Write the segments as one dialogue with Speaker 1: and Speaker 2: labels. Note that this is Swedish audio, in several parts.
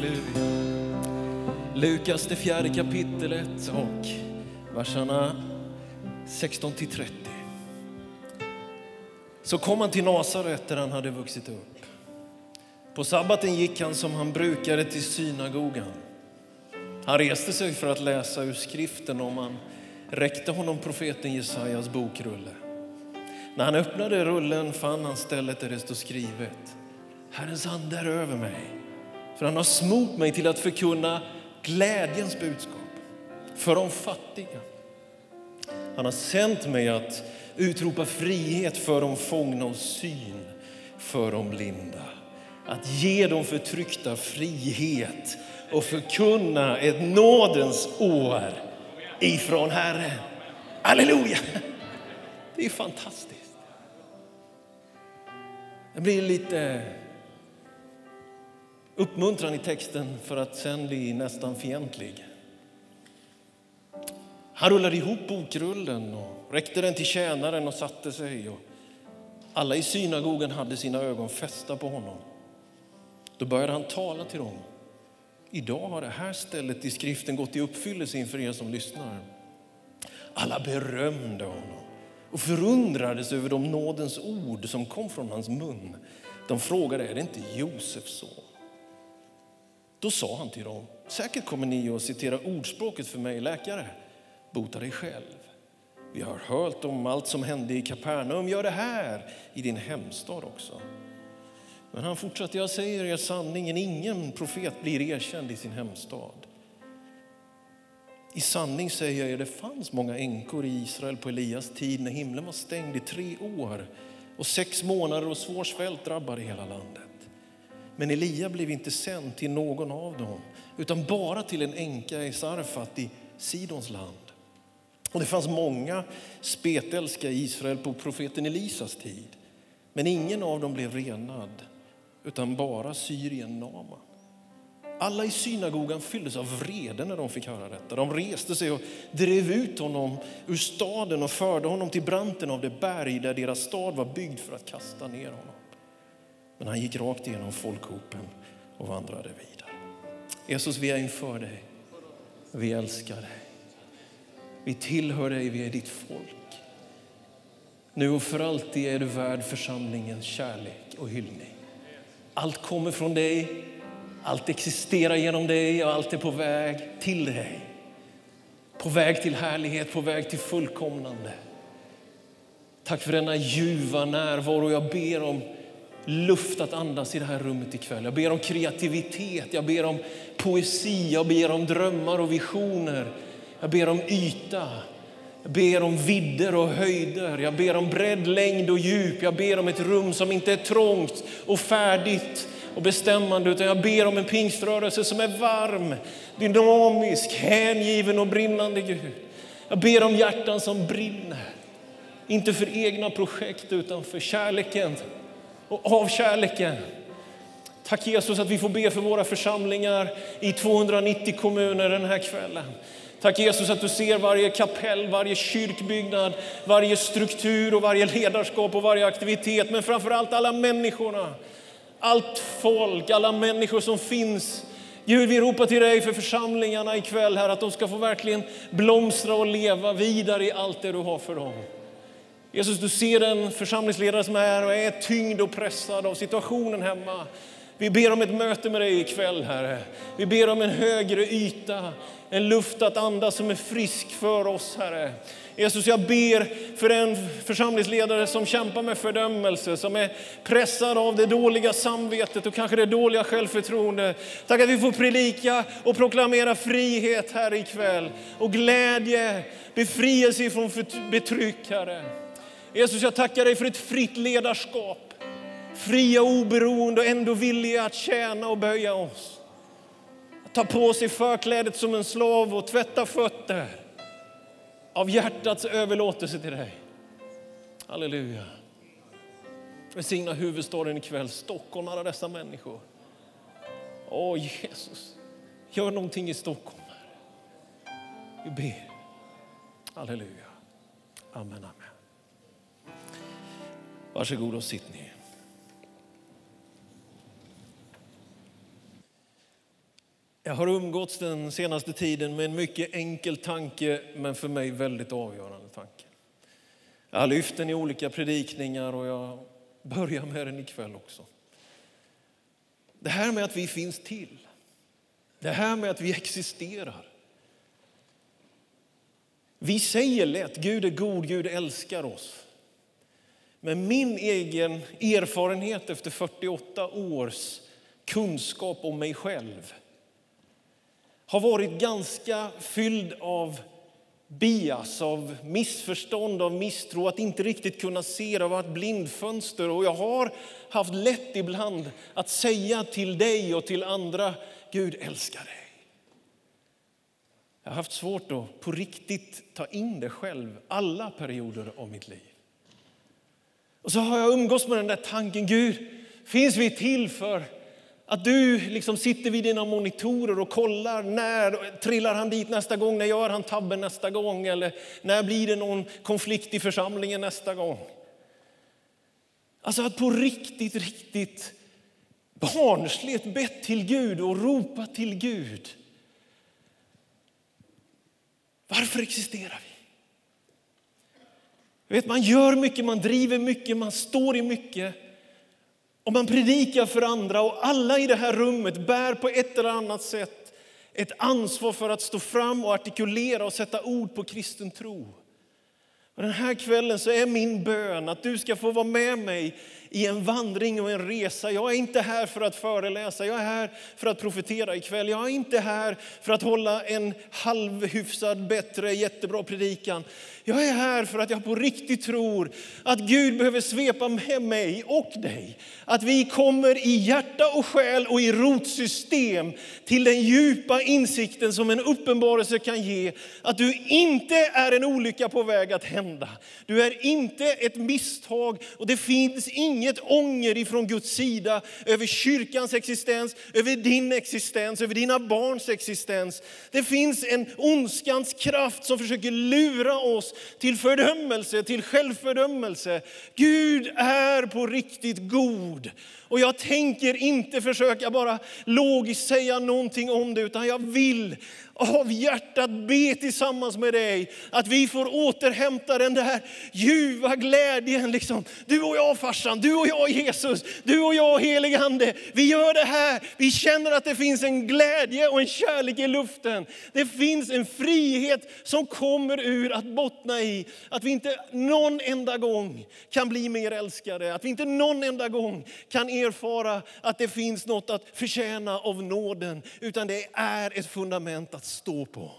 Speaker 1: Halleluja. Lukas det fjärde kapitlet och verserna 16 till 30. Så kom han till Nasaret där han hade vuxit upp. På sabbaten gick han som han brukade till synagogan. Han reste sig för att läsa ur skriften och man räckte honom profeten Jesajas bokrulle. När han öppnade rullen fann han stället där det stod skrivet Herrens ande är över mig, för han har smort mig till att förkunna glädjens budskap för de fattiga. Han har sänt mig att utropa frihet för de fångna och syn för de blinda. Att ge de förtryckta frihet och förkunna ett nådens år ifrån Herren. Halleluja! Det är fantastiskt. Det blir lite uppmuntran i texten för att sen bli nästan fientlig. Han rullade ihop bokrullen och räckte den till tjänaren och satte sig. Och alla i synagogan hade sina ögon fästa på honom. Då började han tala till dem. Idag har det här stället i skriften gått i uppfyllelse inför er som lyssnar. Alla berömde honom och förundrades över de nådens ord som kom från hans mun. De frågade, är det inte Josefs son? Då sa han till dem, säkert kommer ni att citera ordspråket för mig, läkare, bota dig själv. Vi har hört om allt som hände i Kapernaum, gör det här i din hemstad också. Men han fortsatte, jag säger er sanningen, ingen profet blir erkänd i sin hemstad. I sanning säger jag er, det fanns många änkor i Israel på Elias tid när himlen var stängd i tre år och sex månader och svår svält drabbade hela landet. Men Elia blev inte sänd till någon av dem, utan bara till en änka i Sarfat i Sidons land. Och det fanns många spetälska i Israel på profeten Elisas tid. Men ingen av dem blev renad, utan bara Syrien Naman. Alla i synagogan fylldes av vrede när de fick höra detta. De reste sig och drev ut honom ur staden och förde honom till branten av det berg där deras stad var byggd för att kasta ner honom. Men han gick rakt igenom folkhopen och vandrade vidare. Jesus, vi är inför dig. Vi älskar dig. Vi tillhör dig, vi är ditt folk. Nu och för alltid är du värd församlingens kärlek och hyllning. Allt kommer från dig, allt existerar genom dig och allt är på väg till dig. På väg till härlighet, på väg till fullkomnande. Tack för denna ljuva närvaro. Jag ber om luft att andas i det här rummet ikväll. Jag ber om kreativitet, jag ber om poesi, jag ber om drömmar och visioner. Jag ber om yta, jag ber om vidder och höjder. Jag ber om bredd, längd och djup. Jag ber om ett rum som inte är trångt och färdigt och bestämmande utan jag ber om en pingströrelse som är varm, dynamisk, hängiven och brinnande Gud. Jag ber om hjärtan som brinner, inte för egna projekt utan för kärleken och av kärleken. Tack Jesus att vi får be för våra församlingar i 290 kommuner den här kvällen. Tack Jesus att du ser varje kapell, varje kyrkbyggnad, varje struktur och varje ledarskap och varje aktivitet. Men framför allt alla människorna, allt folk, alla människor som finns. Gud, vi ropar till dig för församlingarna ikväll här att de ska få verkligen blomstra och leva vidare i allt det du har för dem. Jesus, du ser en församlingsledare som är här och är tyngd och pressad av situationen hemma. Vi ber om ett möte med dig ikväll, Herre. Vi ber om en högre yta, en luft att andas som är frisk för oss, Herre. Jesus, jag ber för en församlingsledare som kämpar med fördömelse, som är pressad av det dåliga samvetet och kanske det dåliga självförtroendet. Tack att vi får predika och proklamera frihet här ikväll och glädje, befrielse från betryck, Herre. Jesus, jag tackar dig för ett fritt ledarskap. Fria och oberoende och ändå villiga att tjäna och böja oss. Att ta på sig förklädet som en slav och tvätta fötter av hjärtats överlåtelse till dig. Halleluja. Välsigna huvudstaden ikväll, Stockholm, alla dessa människor. Åh Jesus, gör någonting i Stockholm. Vi ber. Halleluja. Amen, amen. Varsågod och sitt ner. Jag har umgåtts den senaste tiden med en mycket enkel tanke, men för mig väldigt avgörande tanke. Jag har lyft den i olika predikningar och jag börjar med den ikväll också. Det här med att vi finns till, det här med att vi existerar. Vi säger lätt Gud är god, Gud älskar oss. Men min egen erfarenhet efter 48 års kunskap om mig själv har varit ganska fylld av bias, av missförstånd, av misstro, att inte riktigt kunna se, det har varit blindfönster. Och jag har haft lätt ibland att säga till dig och till andra, Gud älskar dig. Jag har haft svårt att på riktigt ta in det själv, alla perioder av mitt liv. Och så har jag umgås med den där tanken, Gud, finns vi till för att du liksom sitter vid dina monitorer och kollar när trillar han dit nästa gång, när gör han tabben nästa gång eller när blir det någon konflikt i församlingen nästa gång. Alltså att på riktigt, riktigt barnsligt bett till Gud och ropat till Gud. Varför existerar vi? Vet, man gör mycket, man driver mycket, man står i mycket. Och man predikar för andra och alla i det här rummet bär på ett eller annat sätt ett ansvar för att stå fram och artikulera och sätta ord på kristen tro. Och den här kvällen så är min bön att du ska få vara med mig i en vandring och en resa. Jag är inte här för att föreläsa, jag är här för att profetera ikväll. Jag är inte här för att hålla en halvhyfsad, bättre, jättebra predikan. Jag är här för att jag på riktigt tror att Gud behöver svepa med mig och dig. Att vi kommer i hjärta och själ och i rotsystem till den djupa insikten som en uppenbarelse kan ge. Att du inte är en olycka på väg att hända. Du är inte ett misstag och det finns inget ånger ifrån Guds sida över kyrkans existens, över din existens, över dina barns existens. Det finns en ondskans kraft som försöker lura oss till fördömelse, till självfördömelse. Gud är på riktigt god. Och jag tänker inte försöka bara logiskt säga någonting om det, utan jag vill av hjärtat be tillsammans med dig att vi får återhämta den där ljuva glädjen. Liksom. Du och jag farsan, du och jag Jesus, du och jag helig ande. Vi gör det här. Vi känner att det finns en glädje och en kärlek i luften. Det finns en frihet som kommer ur att bottna i att vi inte någon enda gång kan bli mer älskade. Att vi inte någon enda gång kan erfara att det finns något att förtjäna av nåden. Utan det är ett fundament att stå på.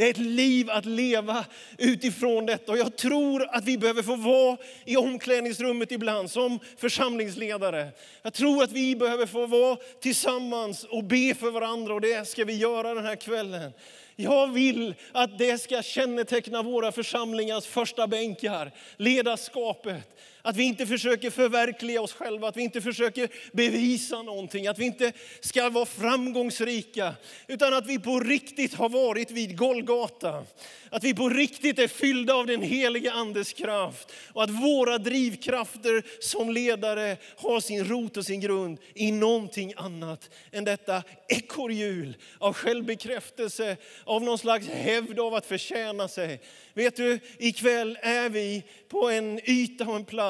Speaker 1: Det är ett liv att leva utifrån detta. Och jag tror att vi behöver få vara i omklädningsrummet ibland som församlingsledare. Jag tror att vi behöver få vara tillsammans och be för varandra och det ska vi göra den här kvällen. Jag vill att det ska känneteckna våra församlingars första bänkar, ledarskapet. Att vi inte försöker förverkliga oss själva, att vi inte försöker bevisa någonting, att vi inte ska vara framgångsrika. Utan att vi på riktigt har varit vid Golgata. Att vi på riktigt är fyllda av den heliga Andes kraft. Och att våra drivkrafter som ledare har sin rot och sin grund i någonting annat än detta ekorrhjul av självbekräftelse, av någon slags hävd av att förtjäna sig. Vet du, ikväll är vi på en yta och en plats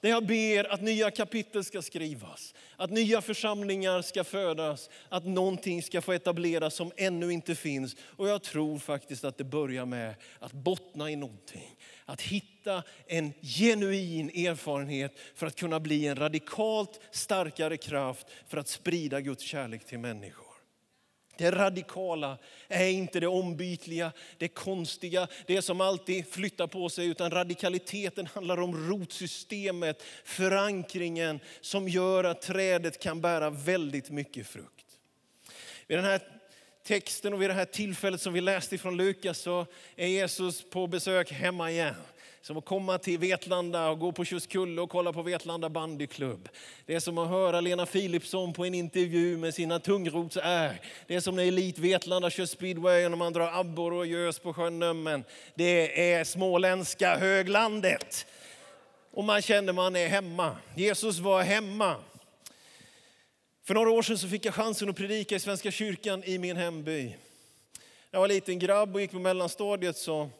Speaker 1: där jag ber att nya kapitel ska skrivas. Att nya församlingar ska födas, att någonting ska få etableras som ännu inte finns. Och jag tror faktiskt att det börjar med att bottna i någonting. Att hitta en genuin erfarenhet för att kunna bli en radikalt starkare kraft för att sprida Guds kärlek till människor. Det radikala är inte det ombytliga, det konstiga, det som alltid flyttar på sig. Utan radikaliteten handlar om rotsystemet, förankringen som gör att trädet kan bära väldigt mycket frukt. Vid den här texten och vid det här tillfället som vi läste från Lukas så är Jesus på besök hemma igen. Som att komma till Vetlanda och gå på Tjuskulle och kolla på Vetlanda bandyklubb. Det är som att höra Lena Philipsson på en intervju med sina tungrotsär. Det är som när Elit Vetlanda kör speedway och man drar abborre och gös på sjön Nömmen. Det är småländska höglandet. Och man känner man är hemma. Jesus var hemma. För några år sedan så fick jag chansen att predika i Svenska kyrkan i min hemby. När jag var liten grabb och gick på mellanstadiet så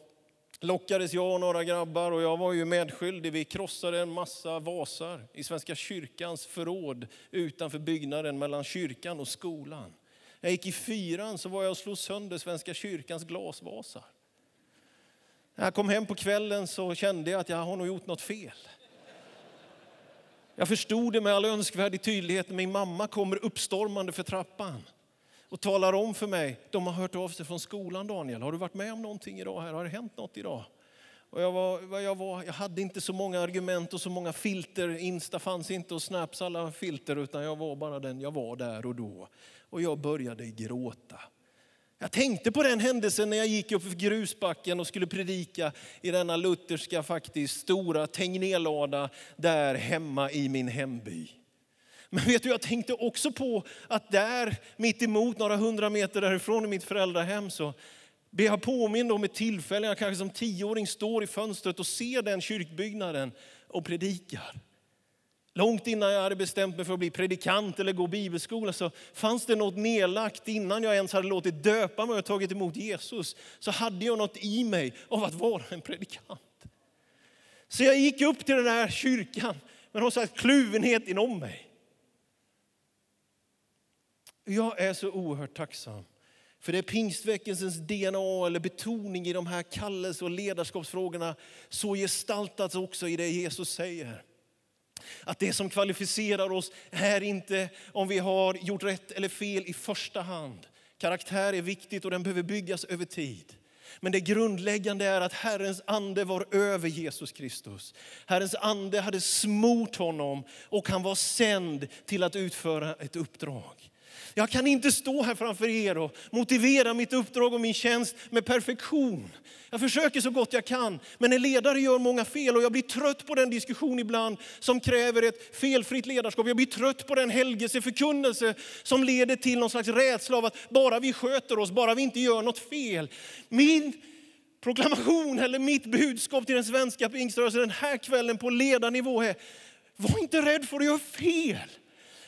Speaker 1: lockades jag och några grabbar och jag var ju medskyldig. Vi krossade en massa vasar i Svenska kyrkans förråd utanför byggnaden mellan kyrkan och skolan. När jag gick i fyran så var jag och slog sönder Svenska kyrkans glasvasar. När jag kom hem på kvällen så kände jag att jag har nog gjort något fel. Jag förstod det med all önskvärd tydlighet när min mamma kommer uppstormande för trappan och talar om för mig, de har hört av sig från skolan Daniel, har du varit med om någonting idag? Här? Har det hänt något idag? Och jag, var, jag, var, jag hade inte så många argument och så många filter. Insta fanns inte och Snaps alla filter utan jag var bara den jag var där och då. Och jag började gråta. Jag tänkte på den händelsen när jag gick upp för grusbacken och skulle predika i denna lutherska faktiskt stora Tegnérlada där hemma i min hemby. Men vet du, jag tänkte också på att där mitt emot några hundra meter därifrån i mitt föräldrahem så blir jag påmind om ett tillfälle jag kanske som tioåring står i fönstret och ser den kyrkbyggnaden och predikar. Långt innan jag hade bestämt mig för att bli predikant eller gå bibelskola så fanns det något nedlagt innan jag ens hade låtit döpa mig och tagit emot Jesus. Så hade jag något i mig av att vara en predikant. Så jag gick upp till den här kyrkan med någon slags kluvenhet inom mig. Jag är så oerhört tacksam för det är pingstväckelsens DNA eller betoning i de här kallelse och ledarskapsfrågorna så gestaltats också i det Jesus säger. Att det som kvalificerar oss är inte om vi har gjort rätt eller fel i första hand. Karaktär är viktigt och den behöver byggas över tid. Men det grundläggande är att Herrens ande var över Jesus Kristus. Herrens ande hade smort honom och han var sänd till att utföra ett uppdrag. Jag kan inte stå här framför er och motivera mitt uppdrag och min tjänst med perfektion. Jag försöker så gott jag kan, men en ledare gör många fel och jag blir trött på den diskussion ibland som kräver ett felfritt ledarskap. Jag blir trött på den helgelseförkunnelse som leder till någon slags rädsla av att bara vi sköter oss, bara vi inte gör något fel. Min proklamation eller mitt budskap till den svenska pingströrelsen den här kvällen på ledarnivå är, var inte rädd för att göra fel.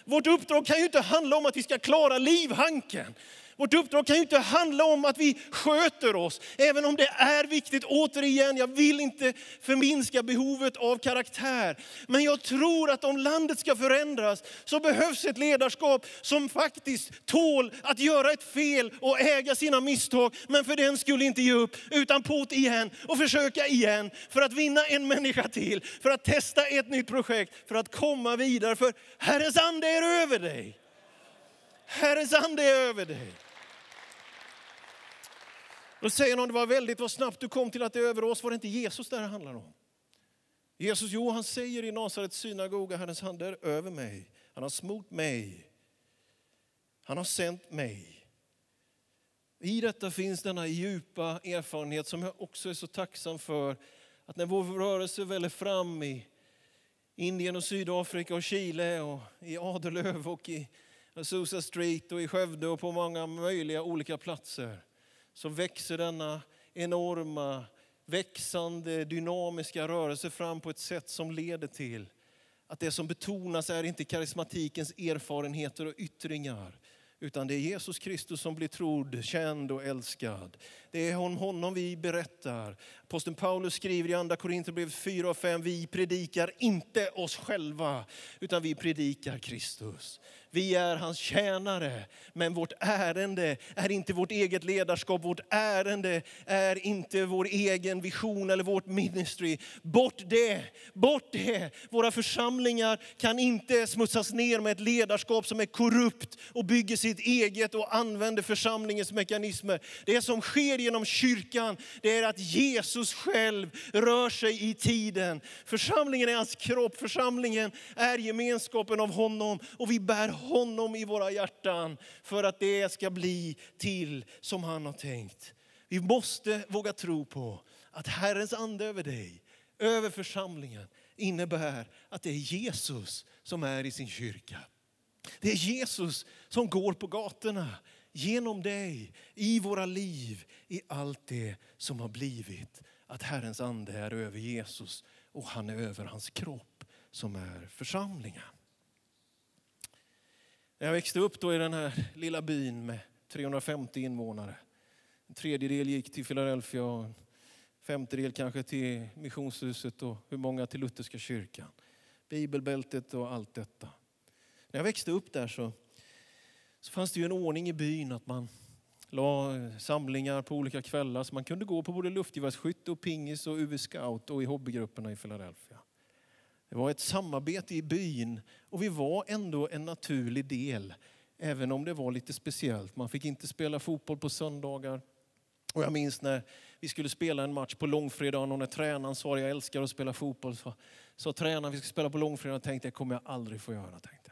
Speaker 1: Vårt uppdrag kan ju inte handla om att vi ska klara livhanken. Vårt uppdrag kan ju inte handla om att vi sköter oss, även om det är viktigt. Återigen, jag vill inte förminska behovet av karaktär. Men jag tror att om landet ska förändras så behövs ett ledarskap som faktiskt tål att göra ett fel och äga sina misstag. Men för den skulle inte ge upp, utan på igen och försöka igen. För att vinna en människa till, för att testa ett nytt projekt, för att komma vidare. För Herrens ande är över dig. Herrens ande är över dig. Då säger någon, det var väldigt vad snabbt du kom till att det är över oss. Var det inte Jesus det här handlar om? Jesus, jo han säger i Nasarets synagoga, Herrens hand är över mig. Han har smort mig. Han har sänt mig. I detta finns denna djupa erfarenhet som jag också är så tacksam för. Att när vår rörelse väller fram i Indien och Sydafrika och Chile och i Adelöv och i Azusa Street och i Skövde och på många möjliga olika platser så växer denna enorma, växande, dynamiska rörelse fram på ett sätt som leder till att det som betonas är inte karismatikens erfarenheter och yttringar, utan det är Jesus Kristus som blir trodd, känd och älskad. Det är om honom vi berättar. Aposteln Paulus skriver i andra Korinthierbrevet 4 och 5, vi predikar inte oss själva, utan vi predikar Kristus. Vi är hans tjänare, men vårt ärende är inte vårt eget ledarskap. Vårt ärende är inte vår egen vision eller vårt ministry. Bort det, bort det. Våra församlingar kan inte smutsas ner med ett ledarskap som är korrupt och bygger sitt eget och använder församlingens mekanismer. Det som sker genom kyrkan, det är att Jesus Jesus själv rör sig i tiden. Församlingen är hans kropp, församlingen är gemenskapen av honom och vi bär honom i våra hjärtan för att det ska bli till som han har tänkt. Vi måste våga tro på att Herrens ande över dig, över församlingen innebär att det är Jesus som är i sin kyrka. Det är Jesus som går på gatorna genom dig, i våra liv, i allt det som har blivit. Att Herrens ande är över Jesus och han är över hans kropp som är församlingen. När jag växte upp då i den här lilla byn med 350 invånare. En tredjedel gick till Philadelphia och en femtedel kanske till missionshuset och hur många till Lutherska kyrkan. Bibelbältet och allt detta. När jag växte upp där så, så fanns det ju en ordning i byn att man la eh, samlingar på olika kvällar så man kunde gå på både luftgevärsskytte och pingis och UV Scout och i hobbygrupperna i Philadelphia. Det var ett samarbete i byn och vi var ändå en naturlig del, även om det var lite speciellt. Man fick inte spela fotboll på söndagar. Och jag minns när vi skulle spela en match på långfredagen och när tränaren sa jag älskar att spela fotboll. Så sa tränaren vi ska spela på långfredagen och tänkte jag kommer jag aldrig få göra. Tänkte.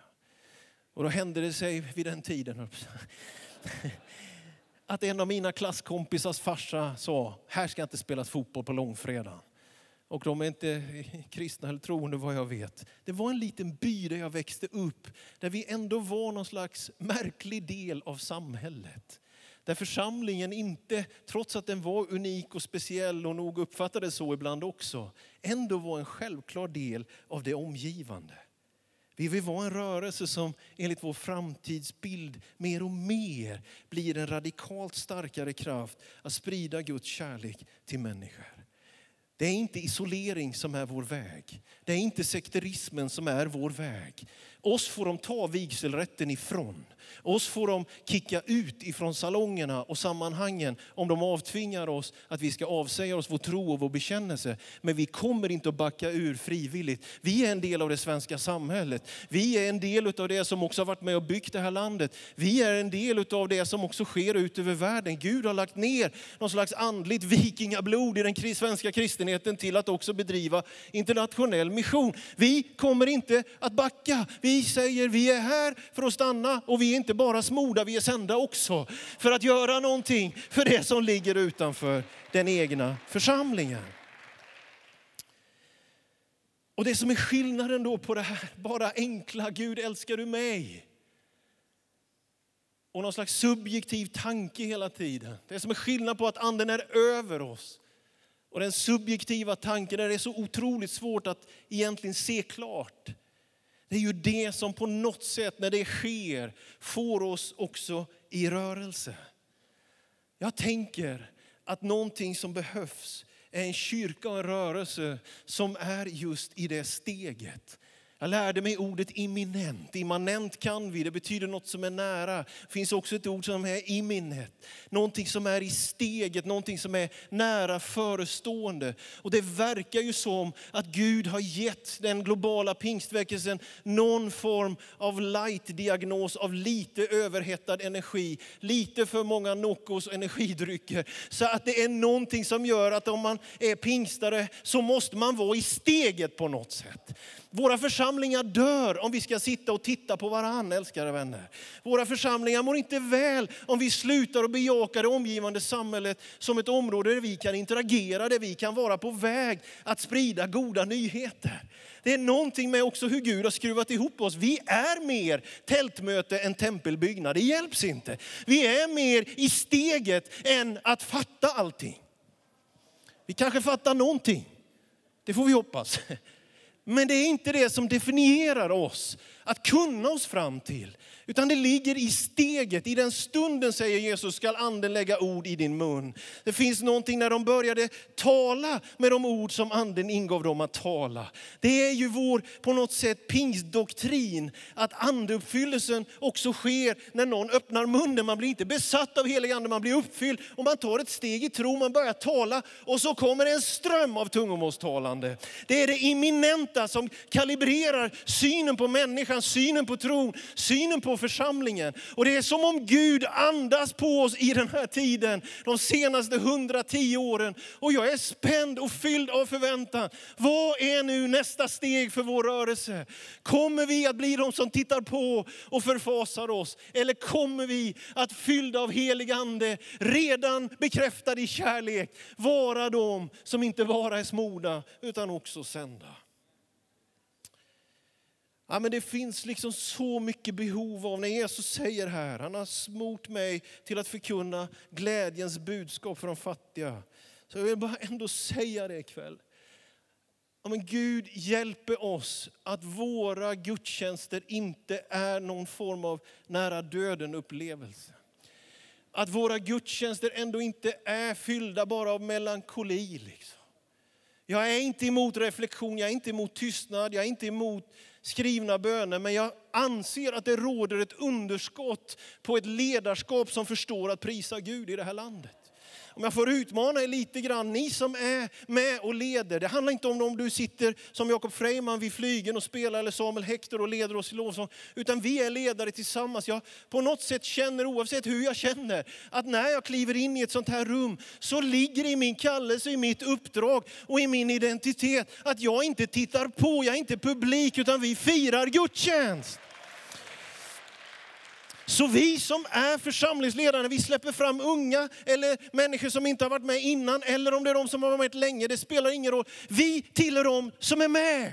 Speaker 1: Och då hände det sig vid den tiden att en av mina klasskompisars farsa sa, här ska inte spelas fotboll på långfredagen. Och de är inte kristna eller troende vad jag vet. Det var en liten by där jag växte upp, där vi ändå var någon slags märklig del av samhället. Där församlingen inte, trots att den var unik och speciell och nog uppfattades så ibland också, ändå var en självklar del av det omgivande. Vi vill vara en rörelse som enligt vår framtidsbild mer och mer blir en radikalt starkare kraft att sprida Guds kärlek till människor. Det är inte isolering som är vår väg. Det är inte sekterismen som är vår väg. Oss får de ta vigselrätten ifrån. Oss får de kicka ut ifrån salongerna och sammanhangen om de avtvingar oss att vi ska avsäga oss vår tro och vår bekännelse. Men vi kommer inte att backa ur frivilligt. Vi är en del av det svenska samhället. Vi är en del av det som också har varit med och byggt det här landet. Vi är en del av det som också sker ut över världen. Gud har lagt ner någon slags andligt vikingablod i den svenska kristenheten till att också bedriva internationell mission. Vi kommer inte att backa. Vi vi säger vi är här för att stanna och vi är inte bara smorda, vi är sända också för att göra någonting för det som ligger utanför den egna församlingen. Och det som är skillnaden då på det här bara enkla, Gud älskar du mig? Och någon slags subjektiv tanke hela tiden. Det som är skillnad på att anden är över oss och den subjektiva tanken där det är så otroligt svårt att egentligen se klart. Det är ju det som på något sätt när det sker får oss också i rörelse. Jag tänker att någonting som behövs är en kyrka och en rörelse som är just i det steget. Jag lärde mig ordet imminent. Immanent kan vi, det betyder något som är nära. Det finns också ett ord som är imminent. Någonting som är i steget, någonting som är nära förestående. Och det verkar ju som att Gud har gett den globala pingstväckelsen någon form av light-diagnos av lite överhettad energi. Lite för många Noccos energidrycker. Så att det är någonting som gör att om man är pingstare så måste man vara i steget på något sätt. Våra församlingar dör om vi ska sitta och titta på varandra, älskade vänner. Våra församlingar mår inte väl om vi slutar att bejaka det omgivande samhället som ett område där vi kan interagera, där vi kan vara på väg att sprida goda nyheter. Det är någonting med också hur Gud har skruvat ihop oss. Vi är mer tältmöte än tempelbyggnad. Det hjälps inte. Vi är mer i steget än att fatta allting. Vi kanske fattar någonting. Det får vi hoppas. Men det är inte det som definierar oss, att kunna oss fram till. Utan det ligger i steget, i den stunden säger Jesus skall anden lägga ord i din mun. Det finns någonting när de började tala med de ord som anden ingav dem att tala. Det är ju vår på något sätt pingstdoktrin att andeuppfyllelsen också sker när någon öppnar munnen. Man blir inte besatt av helig ande, man blir uppfylld och man tar ett steg i tro, man börjar tala och så kommer en ström av tungomålstalande. Det är det imminenta som kalibrerar synen på människan, synen på tron, synen på församlingen. Och det är som om Gud andas på oss i den här tiden, de senaste 110 åren. Och jag är spänd och fylld av förväntan. Vad är nu nästa steg för vår rörelse? Kommer vi att bli de som tittar på och förfasar oss? Eller kommer vi att fyllda av helig ande, redan bekräftade i kärlek, vara de som inte bara är smorda utan också sända? Ja, men det finns liksom så mycket behov av, när Jesus säger här, han har smort mig till att förkunna glädjens budskap för de fattiga. Så jag vill bara ändå säga det ikväll. Ja, men Gud hjälper oss att våra gudstjänster inte är någon form av nära döden upplevelse. Att våra gudstjänster ändå inte är fyllda bara av melankoli. Liksom. Jag är inte emot reflektion, jag är inte emot tystnad, jag är inte emot skrivna böner, men jag anser att det råder ett underskott på ett ledarskap som förstår att prisa Gud i det här landet om jag får utmana er lite grann, ni som är med och leder. Det handlar inte om om du sitter som Jakob Freiman vid flygen och spelar eller Samuel Hector och leder oss i lovsång. Utan vi är ledare tillsammans. Jag på något sätt känner, oavsett hur jag känner, att när jag kliver in i ett sånt här rum så ligger i min kallelse, i mitt uppdrag och i min identitet att jag inte tittar på, jag är inte publik utan vi firar gudstjänst. Så vi som är församlingsledare, vi släpper fram unga eller människor som inte har varit med innan, eller om det är de som har varit med länge, det spelar ingen roll. Vi tillhör dem som är med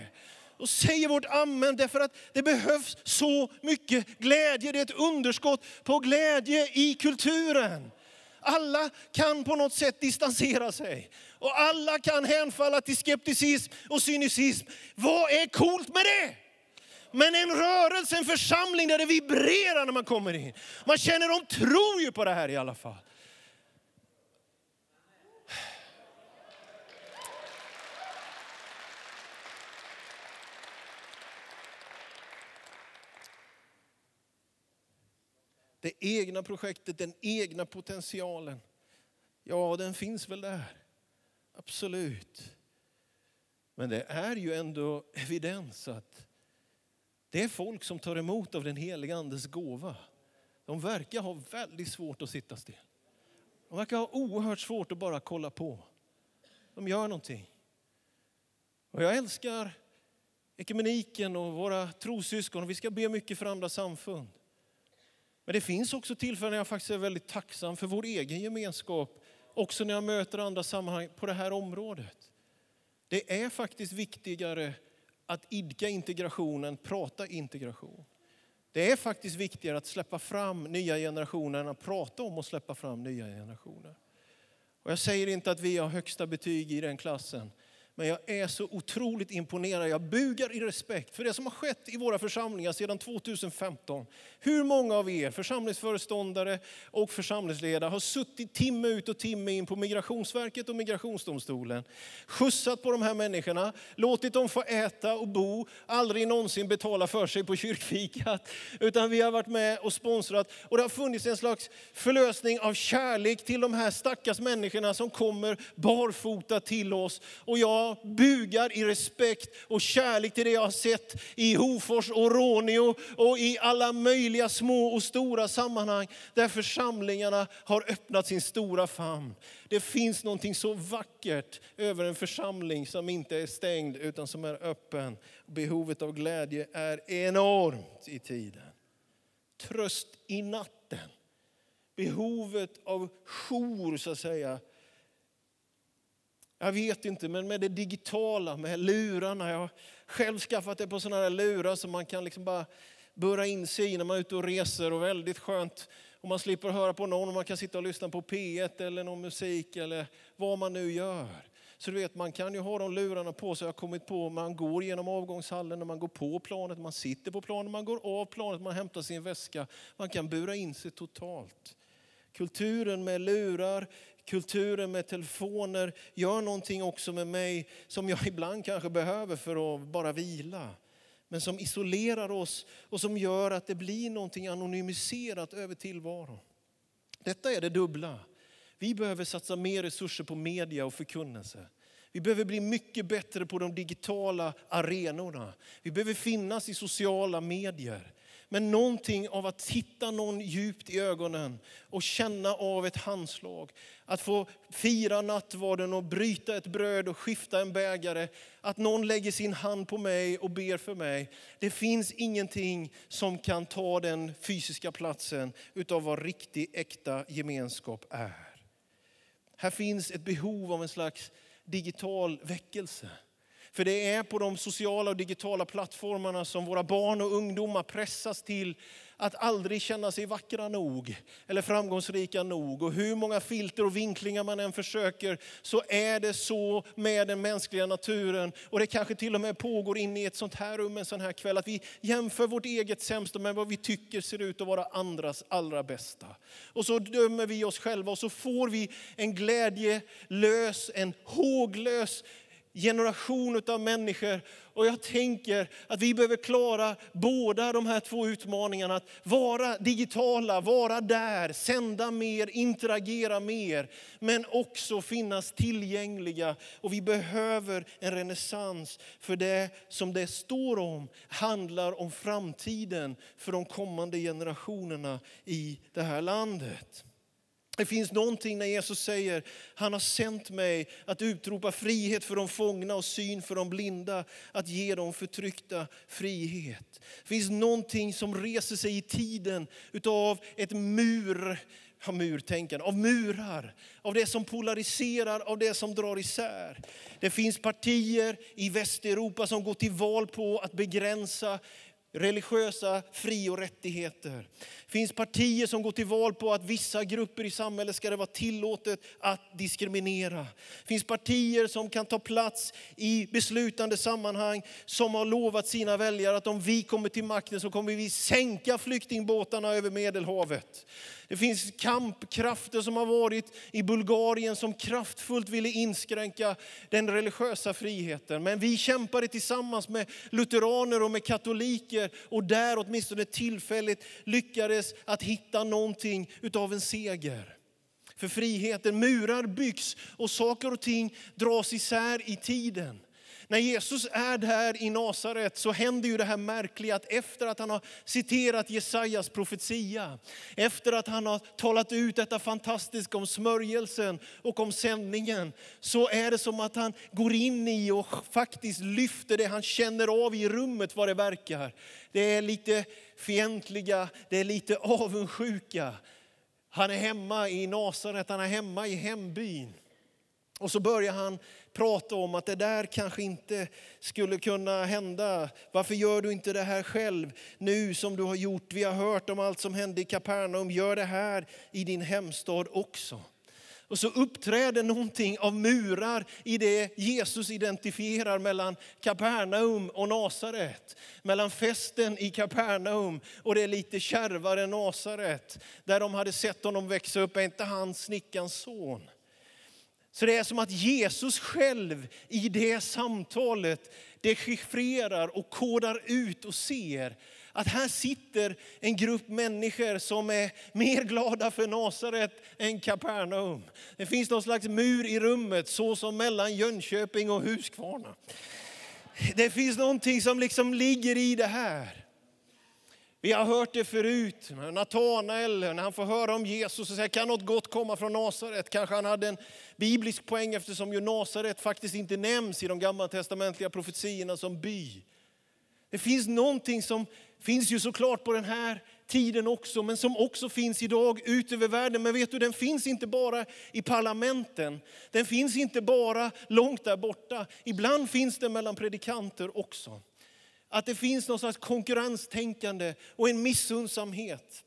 Speaker 1: och säger vårt amen därför att det behövs så mycket glädje. Det är ett underskott på glädje i kulturen. Alla kan på något sätt distansera sig och alla kan hänfalla till skepticism och cynism. Vad är coolt med det? Men en rörelse, en församling där det vibrerar när man kommer in. Man känner de tror ju på det här i alla fall. Det egna projektet, den egna potentialen. Ja, den finns väl där. Absolut. Men det är ju ändå evidens att det är folk som tar emot av den heliga andes gåva. De verkar ha väldigt svårt att sitta still. De verkar ha oerhört svårt att bara kolla på. De gör någonting. Och jag älskar ekumeniken och våra trossyskon. Vi ska be mycket för andra samfund. Men det finns också tillfällen när jag faktiskt är väldigt tacksam för vår egen gemenskap. Också när jag möter andra sammanhang på det här området. Det är faktiskt viktigare att idka integrationen, prata integration. Det är faktiskt viktigare att släppa fram nya generationer än att prata om att släppa fram nya generationer. Och jag säger inte att vi har högsta betyg i den klassen. Men jag är så otroligt imponerad. Jag bugar i respekt för det som har skett i våra församlingar sedan 2015. Hur många av er, församlingsföreståndare och församlingsledare, har suttit timme ut och timme in på Migrationsverket och Migrationsdomstolen, skjutsat på de här människorna, låtit dem få äta och bo, aldrig någonsin betala för sig på kyrkfikat, utan vi har varit med och sponsrat. Och det har funnits en slags förlösning av kärlek till de här stackars människorna som kommer barfota till oss. Och jag jag bugar i respekt och kärlek till det jag har sett i Hofors och Råneå och i alla möjliga små och stora sammanhang där församlingarna har öppnat sin stora famn. Det finns någonting så vackert över en församling som inte är stängd utan som är öppen. Behovet av glädje är enormt i tiden. Tröst i natten. Behovet av jour så att säga jag vet inte, men med det digitala, med lurarna. Jag har själv skaffat det på sådana här lurar som man kan liksom bara burra in sig i när man är ute och reser. Och väldigt skönt om man slipper höra på någon och man kan sitta och lyssna på P1 eller någon musik eller vad man nu gör. Så du vet, man kan ju ha de lurarna på sig. Jag har kommit på man går genom avgångshallen, när man går på planet, man sitter på planet, man går av planet, man hämtar sin väska. Man kan bura in sig totalt. Kulturen med lurar, kulturen med telefoner gör någonting också med mig som jag ibland kanske behöver för att bara vila. Men som isolerar oss och som gör att det blir någonting anonymiserat över tillvaron. Detta är det dubbla. Vi behöver satsa mer resurser på media och förkunnelse. Vi behöver bli mycket bättre på de digitala arenorna. Vi behöver finnas i sociala medier. Men någonting av att titta någon djupt i ögonen och känna av ett handslag. Att få fira nattvarden och bryta ett bröd och skifta en bägare. Att någon lägger sin hand på mig och ber för mig. Det finns ingenting som kan ta den fysiska platsen utav vad riktig äkta gemenskap är. Här finns ett behov av en slags digital väckelse. För det är på de sociala och digitala plattformarna som våra barn och ungdomar pressas till att aldrig känna sig vackra nog eller framgångsrika nog. Och hur många filter och vinklingar man än försöker så är det så med den mänskliga naturen. Och det kanske till och med pågår inne i ett sånt här rum en sån här kväll att vi jämför vårt eget sämsta med vad vi tycker ser ut att vara andras allra bästa. Och så dömer vi oss själva och så får vi en glädjelös, en håglös generation av människor. Och jag tänker att vi behöver klara båda de här två utmaningarna. Att vara digitala, vara där, sända mer, interagera mer. Men också finnas tillgängliga. Och vi behöver en renässans. För det som det står om handlar om framtiden för de kommande generationerna i det här landet. Det finns någonting när Jesus säger, han har sänt mig att utropa frihet för de fångna och syn för de blinda, att ge de förtryckta frihet. Det finns någonting som reser sig i tiden utav ett mur, av murtänkande, av murar, av det som polariserar, av det som drar isär. Det finns partier i Västeuropa som går till val på att begränsa religiösa fri och rättigheter. Det finns partier som går till val på att vissa grupper i samhället ska det vara tillåtet att diskriminera. Det finns partier som kan ta plats i beslutande sammanhang som har lovat sina väljare att om vi kommer till makten så kommer vi sänka flyktingbåtarna över Medelhavet. Det finns kampkrafter som har varit i Bulgarien som kraftfullt ville inskränka den religiösa friheten. Men vi kämpade tillsammans med lutheraner och med katoliker och där åtminstone tillfälligt lyckades att hitta någonting utav en seger för friheten. Murar byggs och saker och ting dras isär i tiden. När Jesus är där i Nasaret så händer ju det här märkliga att efter att han har citerat Jesajas profetia, efter att han har talat ut detta fantastiska om smörjelsen och om sändningen, så är det som att han går in i och faktiskt lyfter det han känner av i rummet vad det verkar. Det är lite fientliga, det är lite avundsjuka. Han är hemma i Nasaret, han är hemma i hembyn. Och så börjar han prata om att det där kanske inte skulle kunna hända. Varför gör du inte det här själv nu som du har gjort? Vi har hört om allt som hände i Kapernaum. Gör det här i din hemstad också. Och så uppträder någonting av murar i det Jesus identifierar mellan Kapernaum och Nasaret. Mellan festen i Kapernaum och det lite kärvare Nasaret. Där de hade sett honom växa upp, är inte han snickarens son? Så det är som att Jesus själv i det samtalet dechiffrerar och kodar ut och ser att här sitter en grupp människor som är mer glada för Nasaret än Kapernaum. Det finns någon slags mur i rummet, så som mellan Jönköping och Huskvarna. Det finns någonting som liksom ligger i det här. Vi har hört det förut. Natanael, när han får höra om Jesus och säger, kan något gott komma från Nasaret? Kanske han hade en biblisk poäng eftersom ju Nasaret faktiskt inte nämns i de gammaltestamentliga profetierna som by. Det finns någonting som finns ju såklart på den här tiden också, men som också finns idag ut över världen. Men vet du, den finns inte bara i parlamenten. Den finns inte bara långt där borta. Ibland finns den mellan predikanter också. Att det finns någon slags konkurrenstänkande och en missundsamhet.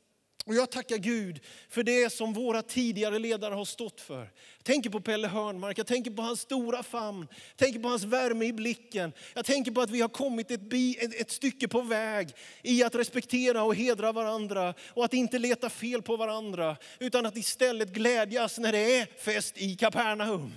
Speaker 1: Och jag tackar Gud för det som våra tidigare ledare har stått för. Jag tänker på Pelle Hörnmark, jag tänker på hans stora famn, jag tänker på hans värme i blicken. Jag tänker på att vi har kommit ett, bi, ett, ett stycke på väg i att respektera och hedra varandra och att inte leta fel på varandra. Utan att istället glädjas när det är fest i Kapernaum.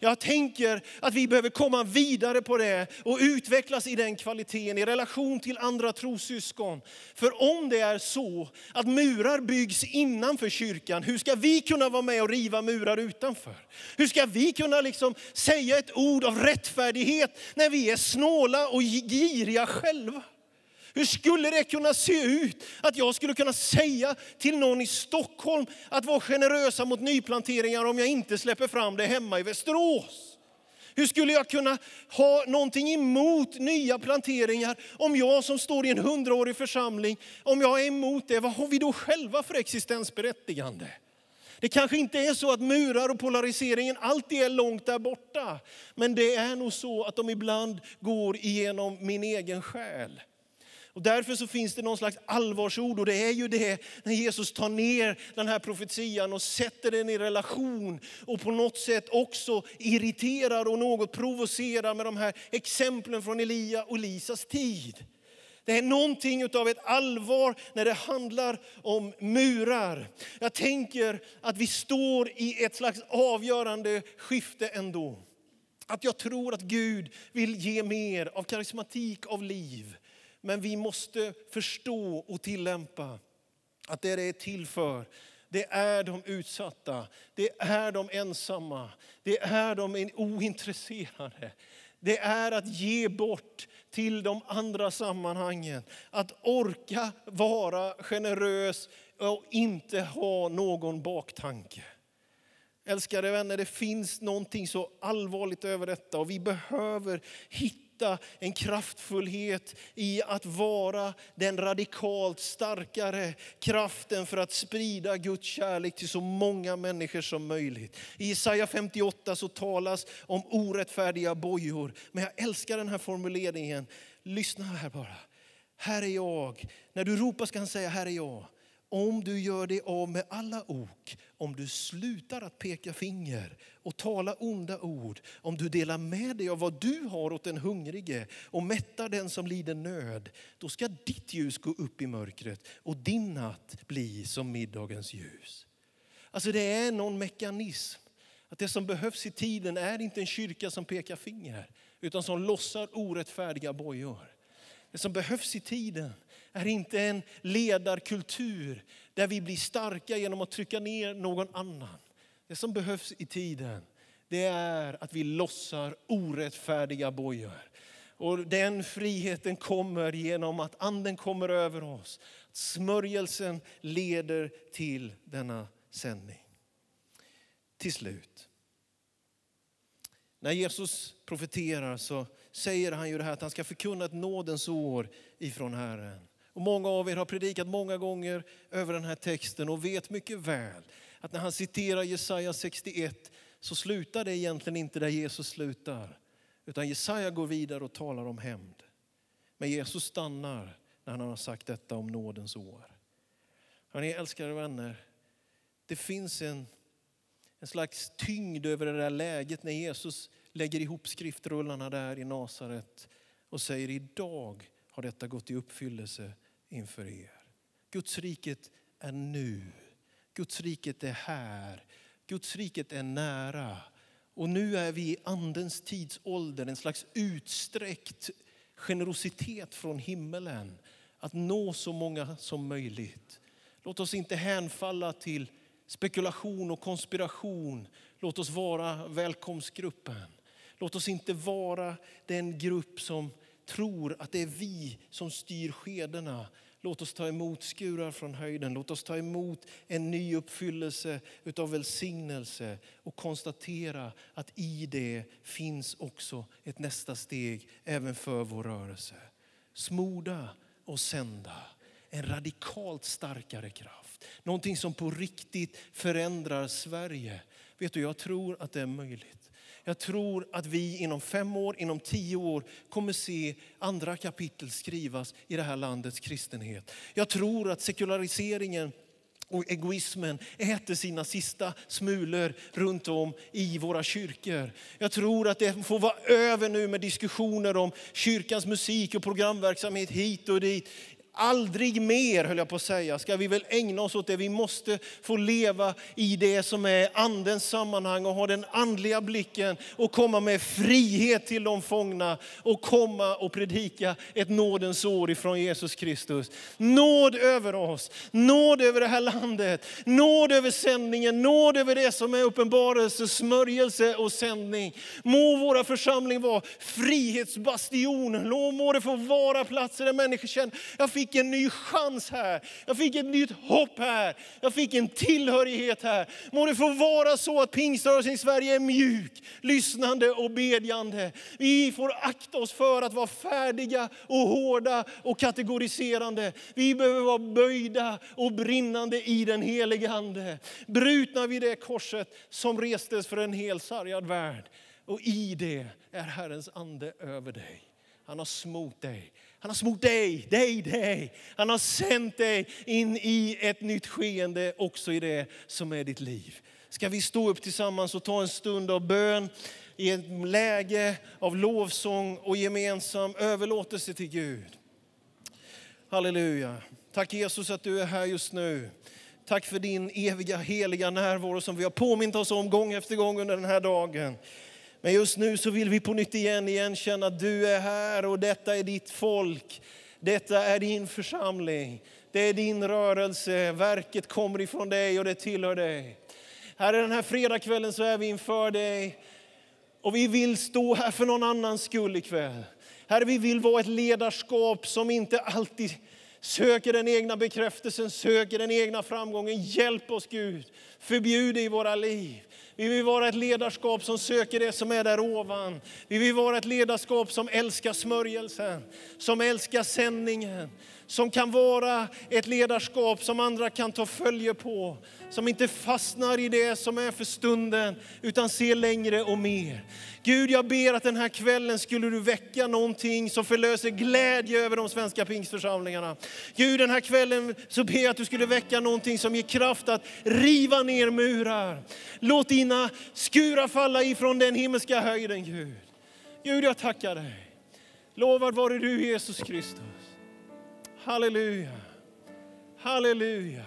Speaker 1: Jag tänker att vi behöver komma vidare på det och utvecklas i den kvaliteten i relation till andra trossyskon. För om det är så att murar byggs innanför kyrkan, hur ska vi kunna vara med och riva murar utanför? Hur ska vi kunna liksom säga ett ord av rättfärdighet när vi är snåla och giriga själva? Hur skulle det kunna se ut att jag skulle kunna säga till någon i Stockholm att vara generösa mot nyplanteringar om jag inte släpper fram det hemma i Västerås? Hur skulle jag kunna ha någonting emot nya planteringar om jag som står i en hundraårig församling, om jag är emot det, vad har vi då själva för existensberättigande? Det kanske inte är så att murar och polariseringen alltid är långt där borta. Men det är nog så att de ibland går igenom min egen själ. Och därför så finns det någon slags allvarsord och det är ju det när Jesus tar ner den här profetian och sätter den i relation och på något sätt också irriterar och något provocerar med de här exemplen från Elia och Lisas tid. Det är någonting av ett allvar när det handlar om murar. Jag tänker att vi står i ett slags avgörande skifte ändå. Att jag tror att Gud vill ge mer av karismatik, av liv. Men vi måste förstå och tillämpa att det det är till för, det är de utsatta, det är de ensamma, det är de ointresserade. Det är att ge bort till de andra sammanhangen. Att orka vara generös och inte ha någon baktanke. Älskade vänner, det finns någonting så allvarligt över detta och vi behöver hitta en kraftfullhet i att vara den radikalt starkare kraften för att sprida Guds kärlek till så många människor som möjligt. I Jesaja 58 så talas om orättfärdiga bojor. Men jag älskar den här formuleringen. Lyssna här bara. Här är jag. När du ropar ska han säga, här är jag om du gör dig av med alla ok, om du slutar att peka finger och tala onda ord, om du delar med dig av vad du har åt den hungrige och mättar den som lider nöd, då ska ditt ljus gå upp i mörkret och din natt bli som middagens ljus. Alltså det är någon mekanism. Att det som behövs i tiden är inte en kyrka som pekar finger, utan som lossar orättfärdiga bojor. Det som behövs i tiden är inte en ledarkultur där vi blir starka genom att trycka ner någon annan. Det som behövs i tiden det är att vi lossar orättfärdiga bojor. Och den friheten kommer genom att anden kommer över oss. Smörjelsen leder till denna sändning. Till slut. När Jesus profeterar så säger han ju det här att han ska förkunna ett nådens år ifrån Herren. Och många av er har predikat många gånger över den här texten och vet mycket väl att när han citerar Jesaja 61 så slutar det egentligen inte där Jesus slutar. Utan Jesaja går vidare och talar om hämnd. Men Jesus stannar när han har sagt detta om nådens år. Hörrni älskade vänner, det finns en, en slags tyngd över det där läget när Jesus lägger ihop skriftrullarna där i Nasaret och säger idag har detta gått i uppfyllelse inför er. Guds riket är nu. Guds riket är här. Guds riket är nära. Och nu är vi i andens tidsålder, en slags utsträckt generositet från himmelen att nå så många som möjligt. Låt oss inte hänfalla till spekulation och konspiration. Låt oss vara välkomstgruppen. Låt oss inte vara den grupp som tror att det är vi som styr skedena. Låt oss ta emot skurar från höjden. Låt oss ta emot en ny uppfyllelse av välsignelse och konstatera att i det finns också ett nästa steg även för vår rörelse. Smoda och sända. En radikalt starkare kraft. Någonting som på riktigt förändrar Sverige. Vet du, jag tror att det är möjligt. Jag tror att vi inom fem år, inom tio år kommer se andra kapitel skrivas i det här landets kristenhet. Jag tror att sekulariseringen och egoismen äter sina sista smulor runt om i våra kyrkor. Jag tror att det får vara över nu med diskussioner om kyrkans musik och programverksamhet hit och dit. Aldrig mer, höll jag på att säga, ska vi väl ägna oss åt det. Vi måste få leva i det som är andens sammanhang och ha den andliga blicken och komma med frihet till de fångna och komma och predika ett nådens år ifrån Jesus Kristus. Nåd över oss, nåd över det här landet, nåd över sändningen, nåd över det som är uppenbarelse, smörjelse och sändning. Må våra församling vara frihetsbastion, må det få vara platser där människor känner, jag fick en ny chans här. Jag fick ett nytt hopp här. Jag fick en tillhörighet här. Må det få vara så att pingströrelsen i Sverige är mjuk, lyssnande och bedjande. Vi får akta oss för att vara färdiga och hårda och kategoriserande. Vi behöver vara böjda och brinnande i den helige Ande. Brutna vid det korset som restes för en hel sargad värld. Och i det är Herrens ande över dig. Han har smort dig. Han har smort dig, dig, dig. Han har sänt dig in i ett nytt skeende också i det som är ditt liv. Ska vi stå upp tillsammans och ta en stund av bön i ett läge av lovsång och gemensam överlåtelse till Gud. Halleluja. Tack Jesus att du är här just nu. Tack för din eviga heliga närvaro som vi har påmint oss om gång efter gång under den här dagen. Men just nu så vill vi på nytt igen, igen känna att du är här och detta är ditt folk. Detta är din församling. Det är din rörelse. Verket kommer ifrån dig och det tillhör dig. Här den här fredagskvällen så är vi inför dig och vi vill stå här för någon annans skull ikväll. Herre, vi vill vara ett ledarskap som inte alltid söker den egna bekräftelsen, söker den egna framgången. Hjälp oss Gud, förbjud det i våra liv. Vi vill vara ett ledarskap som söker det som är där ovan. Vi vill vara ett ledarskap som älskar smörjelsen, som älskar sändningen, som kan vara ett ledarskap som andra kan ta följe på. Som inte fastnar i det som är för stunden, utan ser längre och mer. Gud, jag ber att den här kvällen skulle du väcka någonting som förlöser glädje över de svenska pingstförsamlingarna. Gud, den här kvällen så ber jag att du skulle väcka någonting som ger kraft att riva ner murar. Låt dina skurar falla ifrån den himmelska höjden, Gud. Gud, jag tackar dig. Lovad vare du, Jesus Kristus. Halleluja. Halleluja.